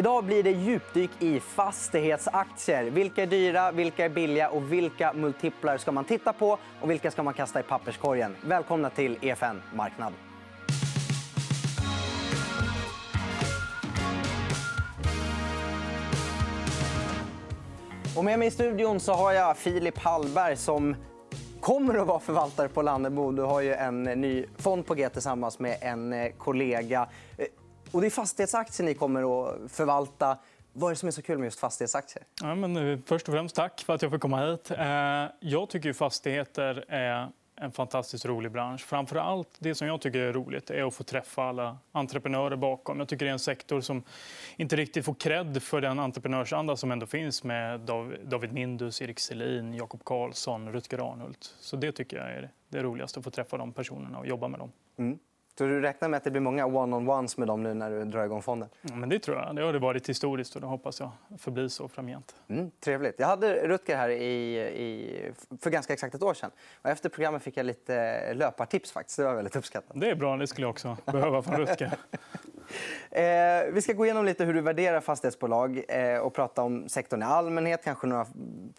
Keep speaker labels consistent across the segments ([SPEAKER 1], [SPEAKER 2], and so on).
[SPEAKER 1] Idag blir det djupdyk i fastighetsaktier. Vilka är dyra, vilka är billiga och vilka multiplar ska man titta på och vilka ska man kasta i papperskorgen? Välkomna till EFN Marknad. Och med mig i studion så har jag Filip Hallberg som kommer att vara förvaltare på Lannebo. Du har ju en ny fond på G tillsammans med en eh, kollega. Eh, Eh, och det är fastighetsaktier ni kommer att förvalta. Vad är det som är så kul med just fastighetsaktier?
[SPEAKER 2] Ja, men, eh, först och främst tack för att jag får komma hit. Jag tycker fastigheter är en fantastiskt rolig bransch. Framför allt det som jag tycker är roligt är att få träffa alla entreprenörer bakom. Jag tycker det är en sektor som inte riktigt får cred för den entreprenörsanda som ändå finns med David Mindus, Erik Selin, Jakob Karlsson, Rutger Arnhult. Så det tycker jag är det roligaste, att få träffa de personerna och jobba med dem. Mm.
[SPEAKER 1] Så du räknar med att det blir många one-on-ones med dem nu när du drar igång fonden?
[SPEAKER 2] Ja, men det tror jag. Det har det varit historiskt och det hoppas jag förblir så framgent.
[SPEAKER 1] Mm, trevligt. Jag hade Rutger här i, i, för ganska exakt ett år sedan. Och efter programmet fick jag lite löpartips. Faktiskt. Det var väldigt uppskattat.
[SPEAKER 2] Det är bra. Det skulle jag också behöva från Rutger.
[SPEAKER 1] eh, vi ska gå igenom lite hur du värderar fastighetsbolag eh, och prata om sektorn i allmänhet, kanske några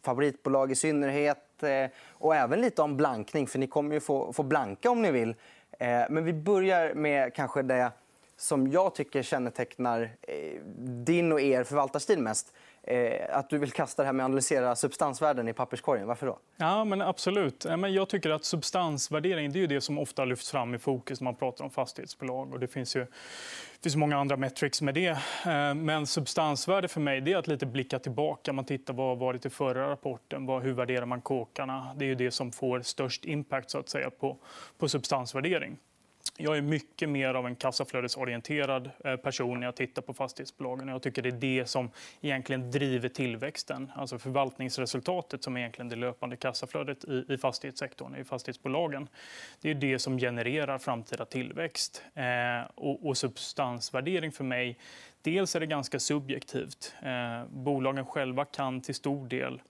[SPEAKER 1] favoritbolag i synnerhet eh, och även lite om blankning. för Ni kommer ju få, få blanka om ni vill. Eh, men vi börjar med kanske det som jag tycker kännetecknar eh, din och er förvaltarstil mest. Eh, att du vill kasta det här med att analysera substansvärden i papperskorgen. Varför då?
[SPEAKER 2] Ja, men absolut. Eh, jag tycker att substansvärdering det är det som ofta lyfts fram i fokus när man pratar om fastighetsbolag. Och det finns ju det finns många andra metrics med det. Eh, men substansvärde för mig det är att lite blicka tillbaka. Man tittar vad varit i förra rapporten. Hur värderar man kåkarna? Det är det som får störst impact så att säga, på, på substansvärdering. Jag är mycket mer av en kassaflödesorienterad eh, person när jag tittar på fastighetsbolagen. Jag tycker det är det som egentligen driver tillväxten. Alltså förvaltningsresultatet som är egentligen det löpande kassaflödet i fastighetssektorn, i fastighetsbolagen. Det är det som genererar framtida tillväxt. Eh, och substansvärdering för mig, dels är det ganska subjektivt. Eh, bolagen själva kan till stor del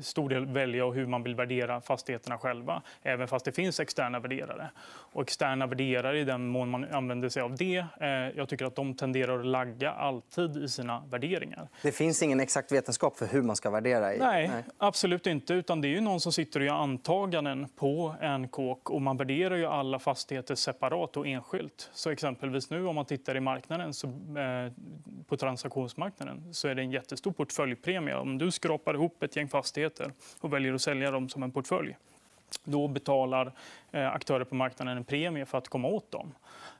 [SPEAKER 2] stor del välja hur man vill värdera fastigheterna själva, även fast det finns externa värderare. Och externa värderare, i den mån man använder sig av det, eh, jag tycker att de tenderar att lagga alltid i sina värderingar.
[SPEAKER 1] Det finns ingen exakt vetenskap för hur man ska värdera?
[SPEAKER 2] Nej, Nej. absolut inte. Utan det är ju någon som sitter och gör antaganden på en kåk. Och man värderar ju alla fastigheter separat och enskilt. Så exempelvis nu om man tittar i marknaden, så, eh, på transaktionsmarknaden så är det en jättestor portföljpremie. Om du skrapar ihop ett gäng fastigheter och väljer att sälja dem som en portfölj då betalar eh, aktörer på marknaden en premie för att komma åt dem.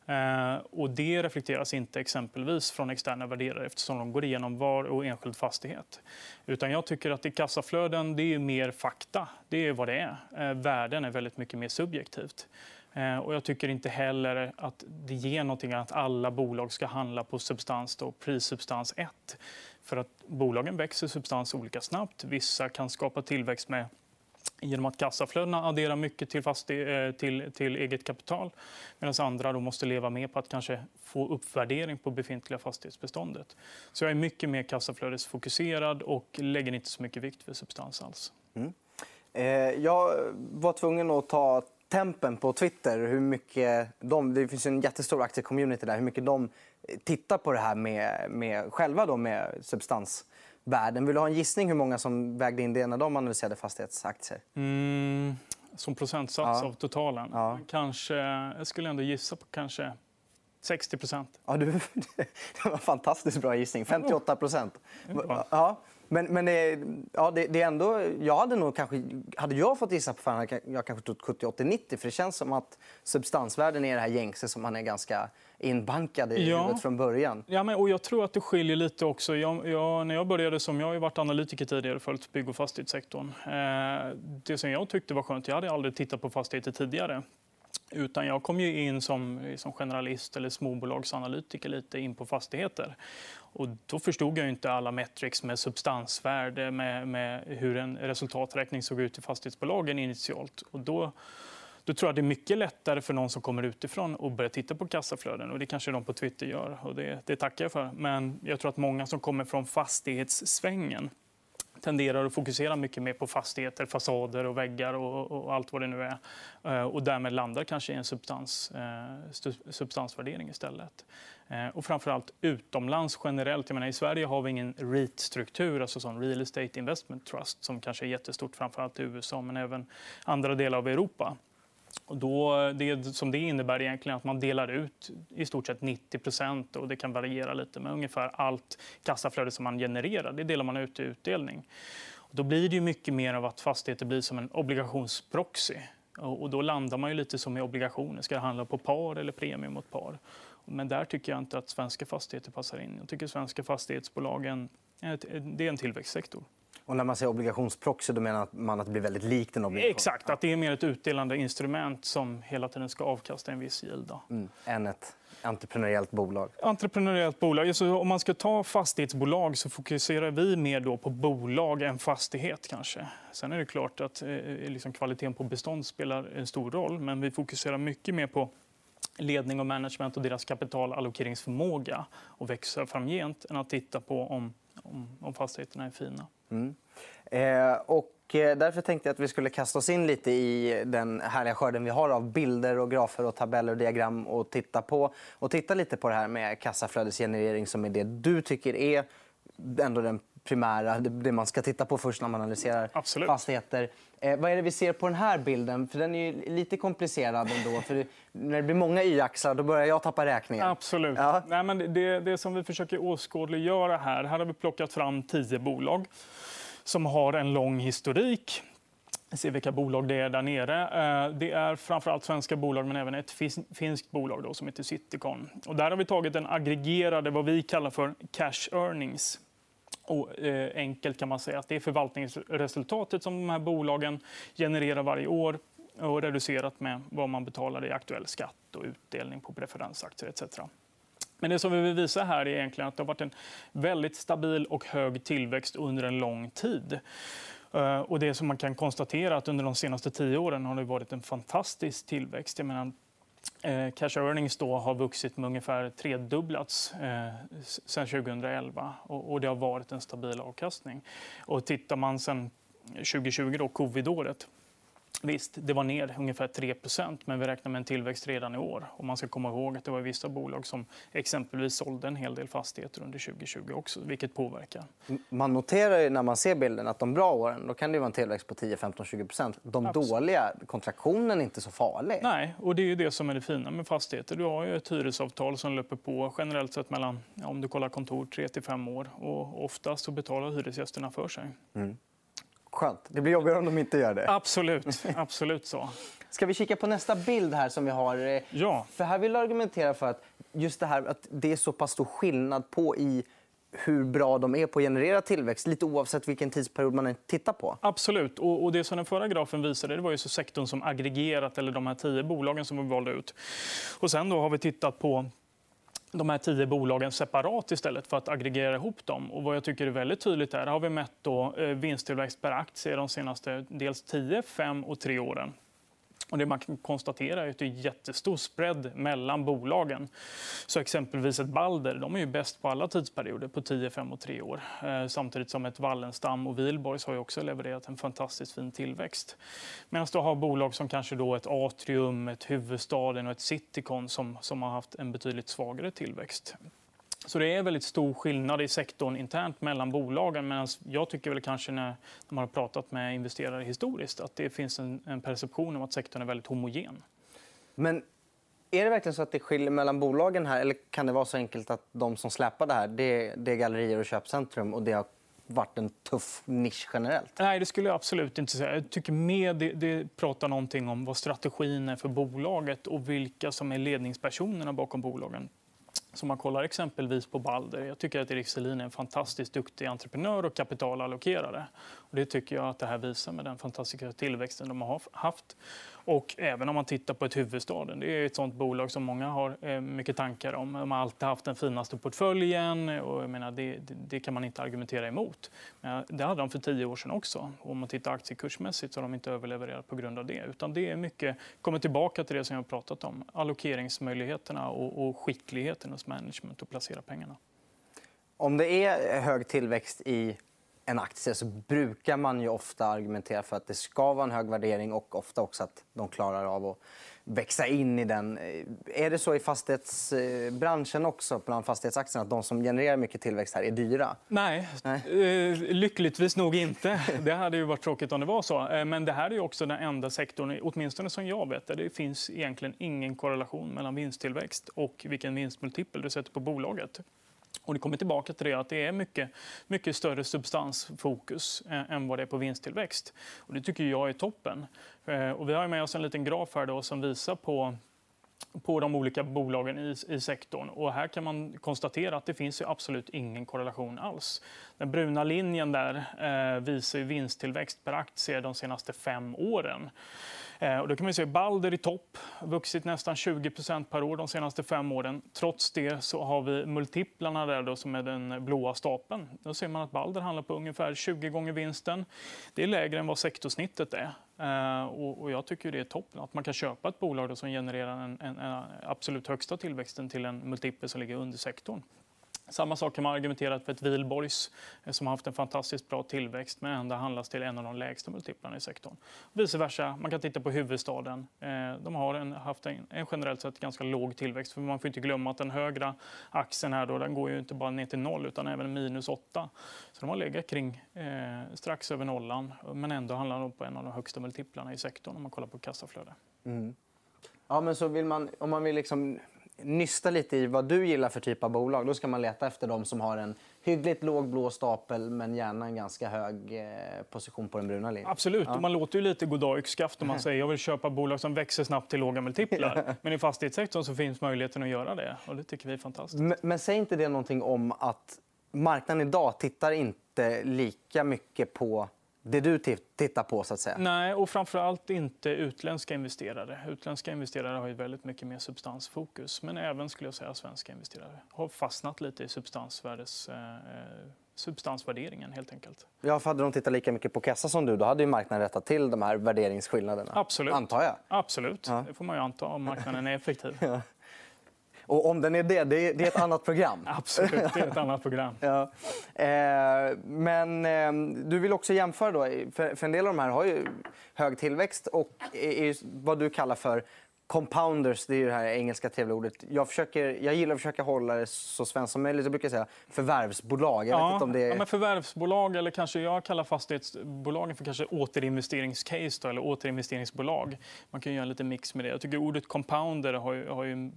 [SPEAKER 2] Eh, och det reflekteras inte exempelvis från externa värderare eftersom de går igenom var och enskild fastighet. Utan jag tycker att i kassaflöden det är mer fakta. Det är vad det är. Eh, värden är väldigt mycket mer subjektivt. Eh, och jag tycker inte heller att det ger någonting att alla bolag ska handla på substans, då, prissubstans 1. För att bolagen växer substans olika snabbt. Vissa kan skapa tillväxt med genom att kassaflödena adderar mycket till, fastig, eh, till, till eget kapital medan andra då måste leva med på att kanske få uppvärdering på befintliga fastighetsbeståndet. Så jag är mycket mer kassaflödesfokuserad och lägger inte så mycket vikt vid substans alls. Mm.
[SPEAKER 1] Eh, jag var tvungen att ta tempen på Twitter. Hur mycket de, det finns en jättestor aktiecommunity där. Hur mycket de tittar på det här med, med, själva då med substansvärden. Vill du ha en gissning hur många som vägde in det när de analyserade fastighetsaktier?
[SPEAKER 2] Mm, som procentsats ja. av totalen? Ja. Kanske, jag skulle ändå gissa på kanske 60
[SPEAKER 1] Ja, du, det var en fantastiskt bra gissning. 58 Ja. Men, men ja, det, det, är ändå... Jag hade nog kanske... Hade jag fått gissa på hade jag kanske trott 70, 80, 90. För det känns som att substansvärden är det här gängse som man är ganska inbankad i ja. från början.
[SPEAKER 2] Ja, men, och jag tror att det skiljer lite också. Jag, jag, när jag började som... Jag har varit analytiker tidigare och följt bygg och fastighetssektorn. Eh, det som jag tyckte var skönt, jag hade aldrig tittat på fastigheter tidigare. Utan jag kom ju in som, som generalist eller småbolagsanalytiker lite in på fastigheter. Och då förstod jag inte alla metrics med substansvärde, med, med hur en resultaträkning såg ut i fastighetsbolagen initialt. Och då, då tror jag det är mycket lättare för någon som kommer utifrån att börjar titta på kassaflöden. Och det kanske de på Twitter gör. Och det, det tackar jag för. Men jag tror att många som kommer från fastighetssvängen tenderar att fokusera mycket mer på fastigheter, fasader och väggar och, och allt vad det nu är. Eh, och därmed landar kanske i en substans, eh, substansvärdering istället. Eh, och framförallt utomlands generellt. Jag menar, I Sverige har vi ingen REIT-struktur, alltså sån Real Estate Investment Trust som kanske är jättestort framförallt i USA men även andra delar av Europa. Och då, det som det innebär egentligen att man delar ut i stort sett 90% och det kan variera lite, men ungefär allt kassaflöde som man genererar, det delar man ut i utdelning. Och då blir det mycket mer av att fastigheter blir som en obligationsproxy. Och då landar man ju lite som i obligationer. Ska det handla på par eller premium mot par? Men där tycker jag inte att svenska fastigheter passar in. Jag tycker svenska fastighetsbolagen eh, det är en tillväxtsektor.
[SPEAKER 1] Och när man säger obligationsproxy då menar man att det blir väldigt likt en obligation?
[SPEAKER 2] Exakt, att det är mer ett utdelande instrument som hela tiden ska avkasta en viss yield. Mm.
[SPEAKER 1] Än ett entreprenöriellt bolag?
[SPEAKER 2] Entreprenöriellt bolag. Alltså, om man ska ta fastighetsbolag så fokuserar vi mer då på bolag än fastighet. kanske. Sen är det klart att eh, liksom, kvaliteten på bestånd spelar en stor roll. Men vi fokuserar mycket mer på ledning och management och deras kapitalallokeringsförmåga att växa framgent än att titta på om, om, om fastigheterna är fina. Mm.
[SPEAKER 1] Eh, och eh, därför tänkte jag att vi skulle kasta oss in lite i den härliga skörden vi har av bilder, och grafer, och tabeller och diagram och titta, på, och titta lite på det här med kassaflödesgenerering som är det du tycker är ändå den primära, det man ska titta på först när man analyserar
[SPEAKER 2] Absolut.
[SPEAKER 1] fastigheter. Eh, vad är det vi ser på den här bilden? För Den är lite komplicerad. ändå. För när det blir många y-axlar då börjar jag tappa räkningen.
[SPEAKER 2] Absolut. Ja. Nej, men det, det som vi försöker åskådliggöra här... Här har vi plockat fram tio bolag som har en lång historik. Vi ser vilka bolag det är där nere. Eh, det är framförallt svenska bolag, men även ett finskt bolag då, som heter Citycon. Och där har vi tagit den aggregerade, vad vi kallar för cash earnings. Och, eh, enkelt kan man säga att det är förvaltningsresultatet som de här bolagen genererar varje år och reducerat med vad man betalar i aktuell skatt och utdelning på preferensaktier etc. Men det som vi vill visa här är egentligen att det har varit en väldigt stabil och hög tillväxt under en lång tid. Eh, och det som man kan konstatera att under de senaste tio åren har det varit en fantastisk tillväxt. Jag menar, Eh, cash earnings då har vuxit med ungefär tredubblats eh, sen 2011 och, och det har varit en stabil avkastning. Och tittar man sen 2020, då, covidåret, Visst, det var ner ungefär 3% men vi räknar med en tillväxt redan i år. Och man ska komma ihåg att det var vissa bolag som exempelvis sålde en hel del fastigheter under 2020 också, vilket påverkar.
[SPEAKER 1] Man noterar när man ser bilden att de bra åren då kan det vara en tillväxt på 10, 15, 20% De Absolut. dåliga, kontraktionen är inte så farlig.
[SPEAKER 2] Nej, och det är det som är det fina med fastigheter. Du har ju ett hyresavtal som löper på generellt sett mellan, om du kollar kontor, 3 till 5 år. Och oftast så betalar hyresgästerna för sig. Mm.
[SPEAKER 1] Skönt. Det blir jobbigare om de inte gör det.
[SPEAKER 2] Absolut. Absolut så.
[SPEAKER 1] Ska vi kika på nästa bild här som vi har?
[SPEAKER 2] Ja.
[SPEAKER 1] För här vill jag argumentera för att just det här att det är så pass stor skillnad på i hur bra de är på att generera tillväxt lite oavsett vilken tidsperiod man tittar på.
[SPEAKER 2] Absolut. Och, det som den förra grafen visade det var ju så sektorn som aggregerat, eller de här tio bolagen som vi valde ut. Och sen då har vi tittat på de här tio bolagen separat istället för att aggregera ihop dem. Och vad jag tycker är väldigt tydligt är, har vi mätt då, eh, vinsttillväxt per aktie de senaste dels 10, 5 och 3 åren. Och det man kan konstatera är att det är jättestor spread mellan bolagen. Så exempelvis ett Balder de är ju bäst på alla tidsperioder, på 10, 5 och 3 år. Eh, samtidigt som ett Wallenstam och Wihlborgs har också levererat en fantastiskt fin tillväxt. Medan du har bolag som kanske då ett Atrium, ett Huvudstaden och ett Citycon som, som har haft en betydligt svagare tillväxt. Så det är väldigt stor skillnad i sektorn internt mellan bolagen. Men jag tycker väl kanske när man har pratat med investerare historiskt att det finns en, en perception om att sektorn är väldigt homogen.
[SPEAKER 1] Men är det verkligen så att det skiljer mellan bolagen här? Eller kan det vara så enkelt att de som släpar det här det, det är gallerier och köpcentrum och det har varit en tuff nisch generellt?
[SPEAKER 2] Nej, det skulle jag absolut inte säga. Jag tycker mer det, det pratar någonting om vad strategin är för bolaget och vilka som är ledningspersonerna bakom bolagen. Så man kollar exempelvis på Balder. Jag tycker att Erik Selin är en fantastiskt duktig entreprenör och kapitalallokerare. Och det tycker jag att det här visar med den fantastiska tillväxten de har haft. Och även om man tittar på ett huvudstaden. Det är ett sånt bolag som många har eh, mycket tankar om. De har alltid haft den finaste portföljen. Och jag menar, det, det, det, kan man inte argumentera emot. Men det hade de för tio år sedan också. Och om man tittar aktiekursmässigt så har de inte överlevererat på grund av det. Utan det är mycket, kommer tillbaka till det som jag har pratat om. Allokeringsmöjligheterna och, och skickligheten hos management att placera pengarna.
[SPEAKER 1] Om det är hög tillväxt i en aktie så brukar man ju ofta argumentera för att det ska vara en hög värdering och ofta också att de klarar av att växa in i den. Är det så i fastighetsbranschen också, bland fastighetsaktierna, att de som genererar mycket tillväxt här är dyra?
[SPEAKER 2] Nej, Nej. Eh, lyckligtvis nog inte. Det hade ju varit tråkigt om det var så. Eh, men det här är också den enda sektorn, åtminstone som jag vet, där det finns egentligen ingen korrelation mellan vinsttillväxt och vilken vinstmultipel du sätter på bolaget. Och det kommer tillbaka till det att det är mycket, mycket större substansfokus än vad det är på vinsttillväxt. Och det tycker jag är toppen. Eh, och vi har med oss en liten graf här då som visar på på de olika bolagen i, i sektorn. Och här kan man konstatera att det finns absolut ingen korrelation alls. Den bruna linjen där eh, visar vinsttillväxt per aktie de senaste fem åren. Eh, och då kan man se Balder i topp, vuxit nästan 20% per år de senaste fem åren. Trots det så har vi multiplarna där då, som är den blåa stapeln. Då ser man att Balder handlar på ungefär 20 gånger vinsten. Det är lägre än vad sektorsnittet är. Eh, och jag tycker det är toppen att man kan köpa ett bolag som genererar en, en, en absolut högsta tillväxten till en multipel som ligger under sektorn. Samma sak kan man argumentera för ett Wihlborgs eh, som har haft en fantastiskt bra tillväxt men ändå handlas till en av de lägsta multiplarna i sektorn. Vice versa, man kan titta på huvudstaden. Eh, de har en, haft en, en, generellt sett ganska låg tillväxt. För man får inte glömma att den högra axeln här då, den går ju inte bara ner till noll utan även minus åtta. Så de har legat kring eh, strax över nollan men ändå handlar de på en av de högsta multiplarna i sektorn om man kollar på kassaflöde. Mm.
[SPEAKER 1] Ja, men så vill man, om man vill liksom nysta lite i vad du gillar för typ av bolag, då ska man leta efter de som har en hyggligt låg blå stapel men gärna en ganska hög eh, position på den bruna linjen.
[SPEAKER 2] Absolut. Ja. Man låter ju lite goddag yxskaft om man säger jag vill köpa bolag som växer snabbt till låga multiplar. men i fastighetssektorn så finns möjligheten att göra det. och Det tycker vi är fantastiskt.
[SPEAKER 1] Men, men säger inte det någonting om att marknaden idag tittar inte lika mycket på det du tittar på? så att säga?
[SPEAKER 2] Nej, och framför allt inte utländska investerare. Utländska investerare har ju väldigt mycket mer substansfokus. Men även skulle jag säga svenska investerare har fastnat lite i substansvärdes, eh, substansvärderingen. helt enkelt.
[SPEAKER 1] Ja, för hade de tittat lika mycket på kassa som du då hade ju marknaden rättat till de här värderingsskillnaderna.
[SPEAKER 2] Absolut.
[SPEAKER 1] Antar jag.
[SPEAKER 2] Absolut. Ja. Det får man ju anta om marknaden är effektiv. ja.
[SPEAKER 1] Och om den är det, det är, ett annat program.
[SPEAKER 2] Absolut, det är ett annat program.
[SPEAKER 1] ja. eh, men eh, du vill också jämföra. Då, för, för en del av de här har ju hög tillväxt och är vad du kallar för Compounders, det är det här engelska trevliga ordet. Jag, försöker, jag gillar att försöka hålla det så svenskt som möjligt. Jag brukar säga förvärvsbolag. Jag
[SPEAKER 2] ja, om det är... ja, men förvärvsbolag, eller kanske jag kallar fastighetsbolagen för kanske återinvesteringscase då, eller återinvesteringsbolag. Man kan göra en liten mix med det. Jag tycker ordet compounder har ju, har ju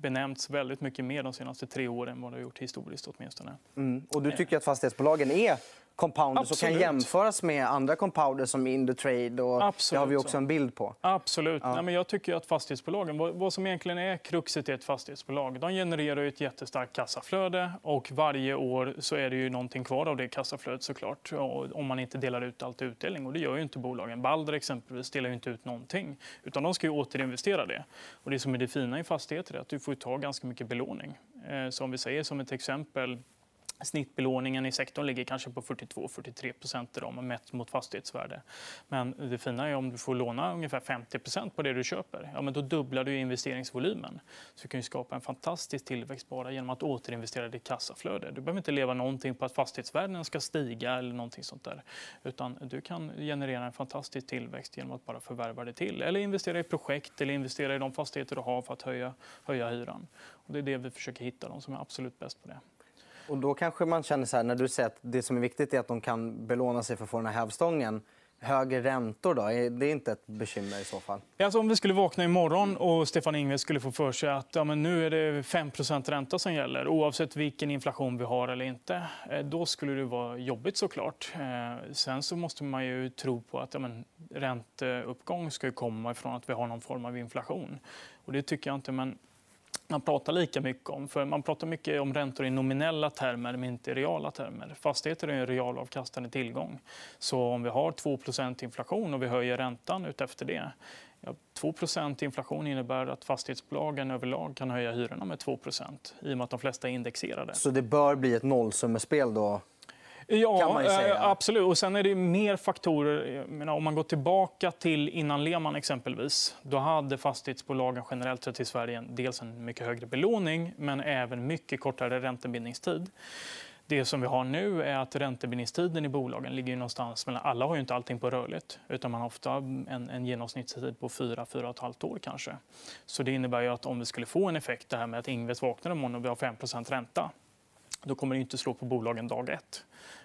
[SPEAKER 2] benämnts väldigt mycket mer de senaste tre åren än vad det har gjort historiskt. åtminstone.
[SPEAKER 1] Mm. Och du tycker att fastighetsbolagen är compounders och kan jämföras med andra compounders som Indutrade. Och Absolut. det har vi också en bild på.
[SPEAKER 2] Absolut. Ja. Nej, men jag tycker att fastighetsbolagen, vad, vad som egentligen är kruxet i ett fastighetsbolag, de genererar ett jättestarkt kassaflöde och varje år så är det ju någonting kvar av det kassaflödet såklart. Om man inte delar ut allt i utdelning och det gör ju inte bolagen. Balder exempelvis delar ju inte ut någonting utan de ska ju återinvestera det. Och det som är det fina i fastigheter är att du får ta ganska mycket belåning. Eh, så om vi säger som ett exempel Snittbelåningen i sektorn ligger kanske på 42-43 mätt mot fastighetsvärde. Men det fina är om du får låna ungefär 50% på det du köper. Ja, men då dubblar du investeringsvolymen. Så du kan skapa en fantastisk tillväxt bara genom att återinvestera ditt kassaflöde. Du behöver inte leva någonting på att fastighetsvärdena ska stiga eller någonting sånt där. Utan du kan generera en fantastisk tillväxt genom att bara förvärva det till. Eller investera i projekt eller investera i de fastigheter du har för att höja, höja hyran. Och det är det vi försöker hitta, de som är absolut bäst på det.
[SPEAKER 1] Och då kanske man känner så här, när du säger att det som är viktigt är att de kan belåna sig för att få den här hävstången. Högre räntor, då? Är det inte ett bekymmer i så fall?
[SPEAKER 2] Alltså, om vi skulle vakna imorgon och Stefan Ingves skulle få för sig att ja, men nu är det 5% ränta som gäller oavsett vilken inflation vi har eller inte. Eh, då skulle det vara jobbigt såklart. Eh, sen så måste man ju tro på att ja, men, ränteuppgång ska komma ifrån att vi har någon form av inflation. Och det tycker jag inte. Men man pratar lika mycket om. För man pratar mycket om räntor i nominella termer, men inte i reala termer. Fastigheter är en realavkastande tillgång. Så om vi har 2% inflation och vi höjer räntan utefter det Ja, 2% inflation innebär att fastighetsbolagen överlag kan höja hyrorna med 2% i och med att de flesta är indexerade.
[SPEAKER 1] Så det bör bli ett nollsummespel då?
[SPEAKER 2] Ja, eh, absolut. Och sen är det mer faktorer. Menar, om man går tillbaka till innan Lehman exempelvis. Då hade fastighetsbolagen generellt sett i Sverige dels en mycket högre belåning men även mycket kortare räntebindningstid. Det som vi har nu är att räntebindningstiden i bolagen ligger någonstans mellan... Alla har ju inte allting på rörligt, utan man har ofta en, en genomsnittstid på fyra, fyra och ett halvt år kanske. Så det innebär ju att om vi skulle få en effekt, det här med att Ingves vaknar imorgon och vi har 5 ränta, då kommer det inte slå på bolagen dag ett.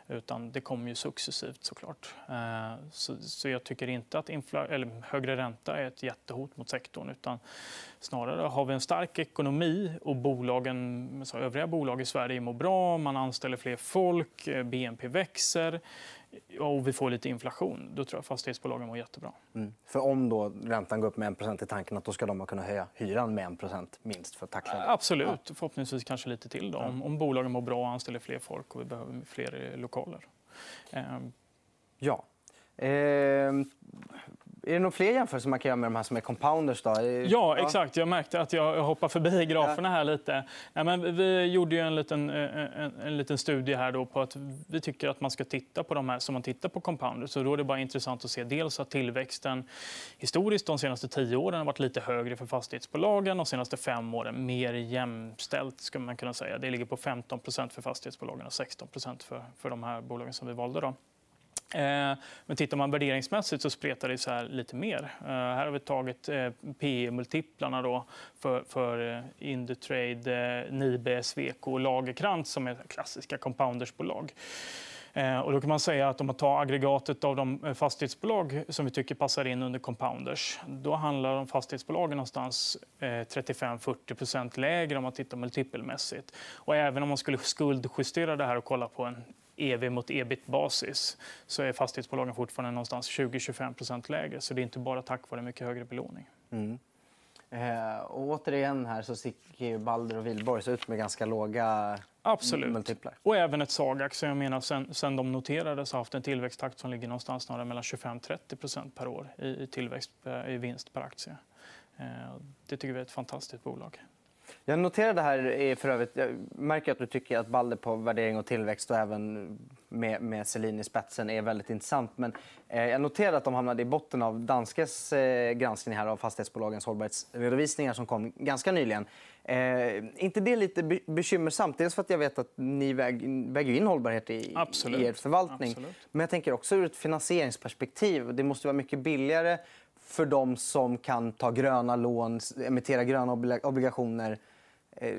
[SPEAKER 2] Utan det kommer ju successivt såklart. Eh, så, så jag tycker inte att eller högre ränta är ett jättehot mot sektorn. Utan snarare har vi en stark ekonomi och bolagen, så övriga bolag i Sverige mår bra, man anställer fler folk, eh, BNP växer och vi får lite inflation, då tror jag fastighetsbolagen mår jättebra. Mm.
[SPEAKER 1] För om då räntan går upp med 1% i tanken att då ska de kunna höja hyran med 1% minst för att tackla det?
[SPEAKER 2] Absolut. Ja. Förhoppningsvis kanske lite till. Då. Om, om bolagen mår bra och anställer fler folk och vi behöver fler lokaler.
[SPEAKER 1] Ehm. Ja. Eh, är det några fler jämförelser man kan göra med de här som är compounders? Då?
[SPEAKER 2] Ja, exakt. Jag märkte att jag hoppar förbi graferna här lite. Ja, men vi gjorde ju en liten, en, en liten studie här då på att vi tycker att man ska titta på de här som man tittar på compounders. Så då är det bara intressant att se dels att tillväxten historiskt de senaste tio åren har varit lite högre för fastighetsbolagen. De senaste fem åren mer jämställt. Ska man kunna säga. Det ligger på 15% för fastighetsbolagen och 16 för, för de här bolagen som vi valde. Då. Eh, men tittar man värderingsmässigt så spretar det så här lite mer. Eh, här har vi tagit eh, PE-multiplarna för, för Indutrade, Nibe, Sweco och Lagerkrantz som är klassiska compoundersbolag. Och då kan man säga att om man tar aggregatet av de fastighetsbolag som vi tycker passar in under compounders, då handlar de fastighetsbolagen någonstans 35-40% lägre om man tittar multipelmässigt. Och även om man skulle skuldjustera det här och kolla på en EV mot ebit-basis så är fastighetsbolagen fortfarande någonstans 20-25 lägre. Så det är inte bara tack vare mycket högre belåning. Mm.
[SPEAKER 1] Eh, och återigen här så sticker Balder och Wihlborgs ut med ganska låga Absolut. multiplar.
[SPEAKER 2] Och även ett Sagax. Jag menar, sen, sen de noterades har haft en tillväxttakt som ligger någonstans mellan 25-30% per år i, i tillväxt i vinst per aktie. Eh, det tycker vi är ett fantastiskt bolag.
[SPEAKER 1] Jag noterade här för övrigt, jag märker att du tycker att Balder på värdering och tillväxt och även med, med Selin i spetsen är väldigt intressant. Men eh, jag noterade att de hamnade i botten av Danskes eh, granskning här av fastighetsbolagens hållbarhetsredovisningar som kom ganska nyligen. Eh, inte det lite bekymmersamt? Dels för att jag vet att ni väg, väger in hållbarhet i, i er förvaltning. Absolut. Men jag tänker också ur ett finansieringsperspektiv. Det måste vara mycket billigare för de som kan ta gröna lån, emittera gröna obligationer Eh,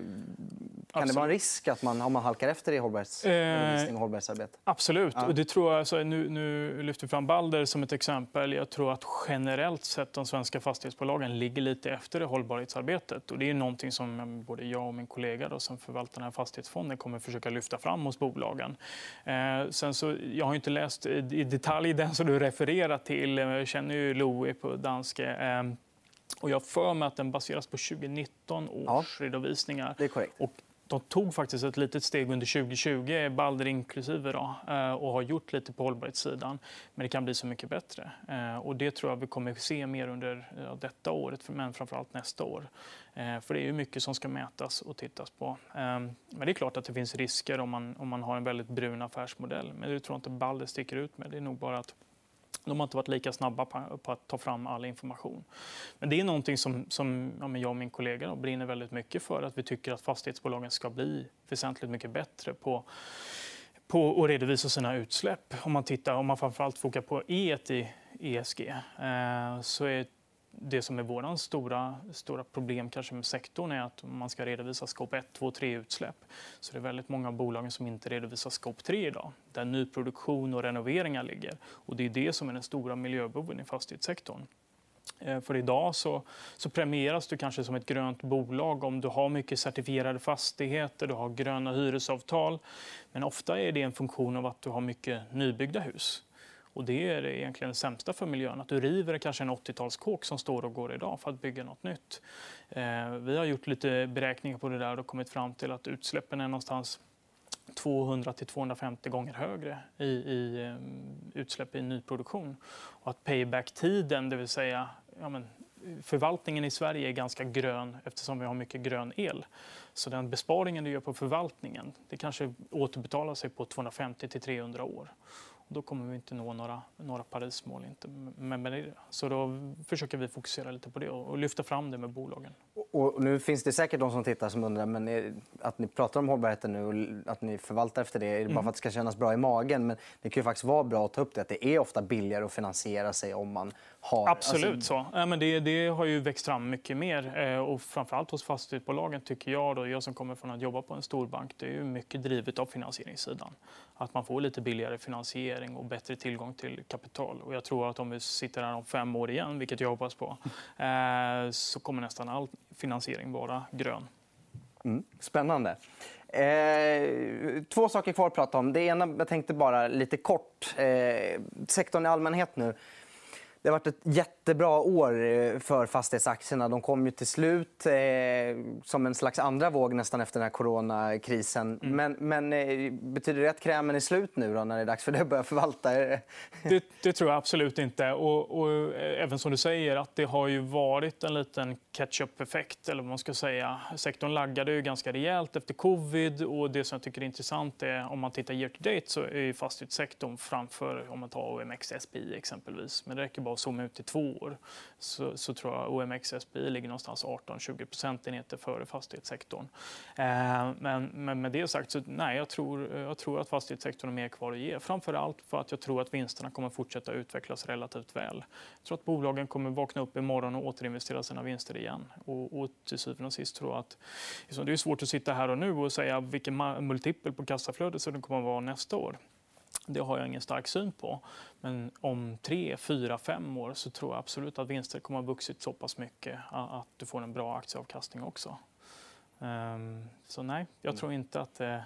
[SPEAKER 1] kan det vara en risk att man, om man halkar efter i hållbarhetsredovisning och hållbarhetsarbete?
[SPEAKER 2] Absolut. Ja. Och det tror jag, alltså, nu, nu lyfter vi fram Balder som ett exempel. Jag tror att generellt sett de svenska fastighetsbolagen ligger lite efter i hållbarhetsarbetet. Och det är någonting som både jag och min kollega då, som förvaltar den här fastighetsfonden kommer försöka lyfta fram hos bolagen. Eh, sen så, jag har inte läst i detalj den som du refererar till. Jag känner ju Louis på Danske. Eh, och jag för mig att den baseras på 2019 års ja, redovisningar.
[SPEAKER 1] Det är korrekt.
[SPEAKER 2] Och de tog faktiskt ett litet steg under 2020, Balder inklusive, då, eh, och har gjort lite på hållbarhetssidan. Men det kan bli så mycket bättre. Eh, och det tror jag vi kommer se mer under detta året, men framförallt nästa år. Eh, för det är mycket som ska mätas och tittas på. Men det är klart att det finns risker om man, om man har en väldigt brun affärsmodell. Men det tror jag inte Balder sticker ut med. Det är nog bara att de har inte varit lika snabba på att ta fram all information. Men det är någonting som, som ja, jag och min kollega brinner väldigt mycket för. Att vi tycker att fastighetsbolagen ska bli väsentligt mycket bättre på på att redovisa sina utsläpp. Om man, tittar, om man framförallt fokar på E i ESG eh, så är det som är vårt stora, stora problem kanske med sektorn är att man ska redovisa scope 1, 2, 3 utsläpp. Så det är väldigt många bolag som inte redovisar scope 3 idag, där nyproduktion och renoveringar ligger. Och det är det som är den stora miljöboven i fastighetssektorn. Eh, för idag så, så premieras du kanske som ett grönt bolag om du har mycket certifierade fastigheter, du har gröna hyresavtal. Men ofta är det en funktion av att du har mycket nybyggda hus. Och det är egentligen det sämsta för miljön. Att du river kanske en 80-talskåk som står och går idag för att bygga något nytt. Eh, vi har gjort lite beräkningar på det där och kommit fram till att utsläppen är någonstans 200 250 gånger högre i, i eh, utsläpp i nyproduktion. Och att payback-tiden, det vill säga ja, men, förvaltningen i Sverige är ganska grön eftersom vi har mycket grön el. Så den besparingen du gör på förvaltningen det kanske återbetalar sig på 250 300 år. Då kommer vi inte nå några, några Parismål. Inte. Men, men, så då försöker vi fokusera lite på det och lyfta fram det med bolagen.
[SPEAKER 1] Och nu finns det säkert de som tittar som undrar men är, att ni pratar om hållbarheten nu och att ni förvaltar efter det. Är det bara mm. för att det ska kännas bra i magen? Men det kan ju faktiskt vara bra att ta upp det. Att det är ofta billigare att finansiera sig om man har...
[SPEAKER 2] Absolut alltså... så. Ja, men det, det, har ju växt fram mycket mer. Eh, och framförallt hos fastighetsbolagen tycker jag, då, jag som kommer från att jobba på en storbank, det är ju mycket drivet av finansieringssidan. Att man får lite billigare finansiering och bättre tillgång till kapital. Och jag tror att om vi sitter här om fem år igen, vilket jag hoppas på, eh, så kommer nästan all finansiering vara grön.
[SPEAKER 1] Mm, spännande. Eh, två saker kvar att prata om. Det ena jag tänkte bara lite kort. Eh, sektorn i allmänhet nu. Det har varit ett jättebra år eh, för fastighetsaktierna. De kom ju till slut eh, som en slags andra våg nästan efter den här coronakrisen. Mm. Men, men eh, betyder det att krämen är slut nu då, när det är dags för det att börja förvalta?
[SPEAKER 2] Det, det tror jag absolut inte. Och, och, eh, även som du säger, att det har ju varit en liten catch-up-effekt. Eller vad man ska säga. Sektorn laggade ju ganska rejält efter covid. Och det som jag tycker är intressant är om man tittar year to date så är fastighetssektorn framför om man tar OMX SPI exempelvis. Men det räcker bara att zooma ut till två år så, så tror jag OMXSBI ligger någonstans 18-20 procentenheter före fastighetssektorn. Eh, men, men, med det sagt, så nej, jag tror, jag tror att fastighetssektorn har mer kvar att ge. Framför allt för att jag tror att vinsterna kommer fortsätta utvecklas relativt väl. Jag tror att bolagen kommer vakna upp imorgon och återinvestera sina vinster igen. Och, och till syvende och sist tror jag att liksom, det är svårt att sitta här och nu och säga vilken multipel på kassaflödet som det kommer att vara nästa år. Det har jag ingen stark syn på. Men om tre, fyra, fem år så tror jag absolut att vinster kommer att ha vuxit så pass mycket att du får en bra aktieavkastning också. Ehm, så nej, jag tror inte att det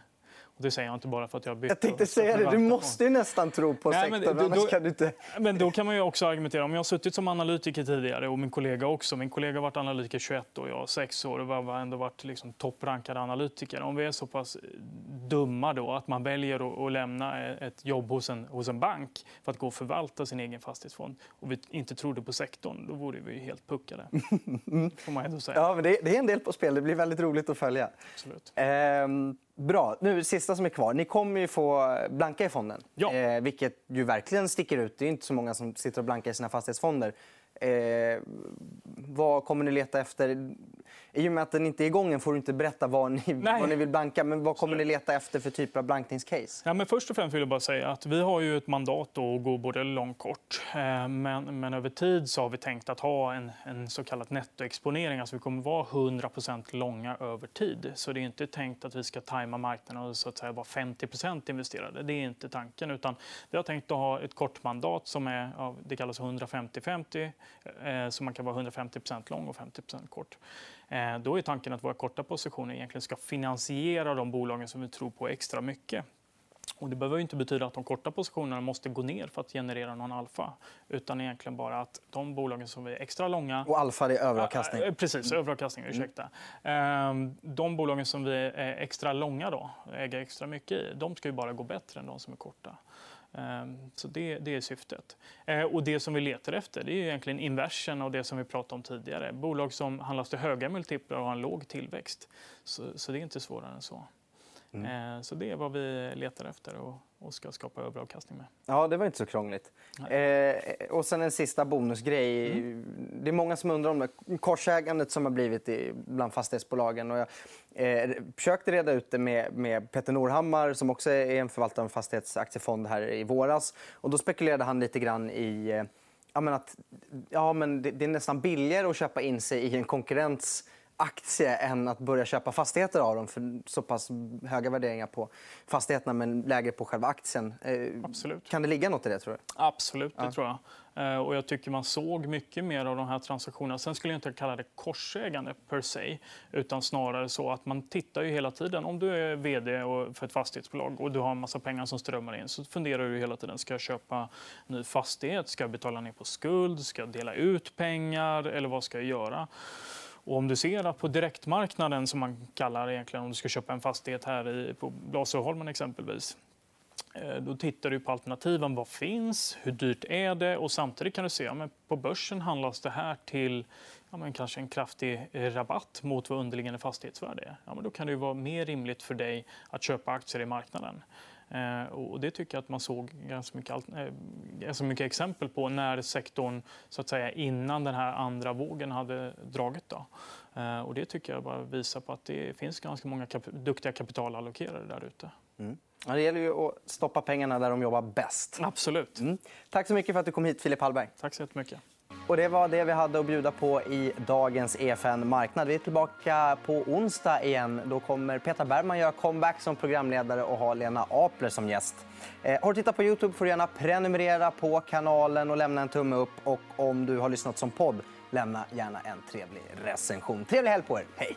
[SPEAKER 2] och det säger jag inte bara för att jag har bytt.
[SPEAKER 1] Jag tänkte säga det. Du måste ju nästan tro på Nej, sektorn. Men, då, kan du inte...
[SPEAKER 2] men då kan man ju också argumentera. Om jag har suttit som analytiker tidigare och min kollega också. Min kollega har varit analytiker 21 och jag 6 år och har ändå varit liksom topprankad analytiker. Om vi är så pass dumma då att man väljer att, lämna ett jobb hos en, hos en bank för att gå och förvalta sin egen fastighetsfond och vi inte trodde på sektorn, då vore vi helt puckade. får man ändå säga.
[SPEAKER 1] Ja, men det, det är en del på spel. Det blir väldigt roligt att följa.
[SPEAKER 2] Absolut.
[SPEAKER 1] Ehm... Bra. Nu, sista som är kvar. Ni kommer ju få blanka i fonden,
[SPEAKER 2] ja.
[SPEAKER 1] eh, vilket ju verkligen sticker ut. Det är inte så många som sitter och blankar i sina fastighetsfonder. Eh, vad kommer ni leta efter? I och med att den inte är igång får du inte berätta vad ni, vad ni vill blanka. Men vad kommer ni leta efter för typ av blankningscase?
[SPEAKER 2] Ja, men först och främst vill jag bara säga att vi har ju ett mandat att gå både långt kort. Eh, men, men över tid så har vi tänkt att ha en, en så kallad nettoexponering. Alltså vi kommer vara 100% långa över tid. Så det är inte tänkt att vi ska tajma marknaden och så att säga vara 50% investerade. Det är inte tanken. Utan vi har tänkt att ha ett kort mandat som är, det kallas 150-50 Eh, så man kan vara 150% lång och 50% kort. Eh, då är tanken att våra korta positioner egentligen ska finansiera de bolagen som vi tror på extra mycket. Och det behöver inte betyda att de korta positionerna måste gå ner för att generera någon alfa. Utan egentligen bara att de bolagen som är extra långa...
[SPEAKER 1] Och alfa är överavkastning?
[SPEAKER 2] Äh, precis, mm. överavkastning. Ursäkta. Mm. De bolagen som vi är extra långa, då, äger extra mycket i, de ska ju bara gå bättre än de som är korta. Ehm, så det, det, är syftet. Eh, och det som vi letar efter det är egentligen inversen av det som vi pratade om tidigare. Bolag som handlas till höga multiplar och har en låg tillväxt. Så, så det är inte svårare än så. Mm. Eh, så det är vad vi letar efter och, och ska skapa överavkastning med.
[SPEAKER 1] Ja, det var inte så krångligt. Eh, och sen en sista bonusgrej. Mm. Det är många som undrar om det korsägandet som har blivit bland fastighetsbolagen. Och jag eh, försökte reda ut det med, med Peter Norhammar som också är en förvaltare av en fastighetsaktiefond här i våras. Och då spekulerade han lite grann i eh, ja, men att ja, men det, det är nästan billigare att köpa in sig i en konkurrents aktie än att börja köpa fastigheter av dem för så pass höga värderingar på fastigheterna men lägre på själva aktien.
[SPEAKER 2] Eh, Absolut.
[SPEAKER 1] Kan det ligga nåt i det? tror du?
[SPEAKER 2] Absolut, det ja. tror jag. Eh, och jag tycker man såg mycket mer av de här transaktionerna. Sen skulle jag inte kalla det korsägande per se, utan snarare så att man tittar ju hela tiden. Om du är vd för ett fastighetsbolag och du har en massa pengar som strömmar in så funderar du hela tiden. Ska jag köpa ny fastighet? Ska jag betala ner på skuld? Ska jag dela ut pengar? Eller vad ska jag göra? Och om du ser att på direktmarknaden, som man kallar egentligen om du ska köpa en fastighet här i, på Blasieholmen exempelvis, eh, då tittar du på alternativen. Vad finns? Hur dyrt är det? Och samtidigt kan du se att på börsen handlas det här till ja, men kanske en kraftig eh, rabatt mot vad underliggande fastighetsvärde är. Ja, men då kan det vara mer rimligt för dig att köpa aktier i marknaden. Och det tycker jag att man såg ganska mycket, ganska mycket exempel på när sektorn så att säga, innan den här andra vågen hade dragit. Då. Och det tycker jag bara visar på att det finns ganska många kap duktiga kapitalallokerare där ute. Mm.
[SPEAKER 1] Ja, det gäller ju att stoppa pengarna där de jobbar bäst.
[SPEAKER 2] Absolut. Mm.
[SPEAKER 1] Tack så mycket för att du kom hit, Filip Hallberg.
[SPEAKER 2] Tack så jättemycket.
[SPEAKER 1] Och det var det vi hade att bjuda på i dagens EFN Marknad. Vi är tillbaka på onsdag igen. Då kommer Petra Bergman göra comeback som programledare och ha Lena Apler som gäst. Eh, har du tittat på Youtube får du gärna prenumerera på kanalen och lämna en tumme upp. Och om du har lyssnat som podd, lämna gärna en trevlig recension. Trevlig helg på er. Hej!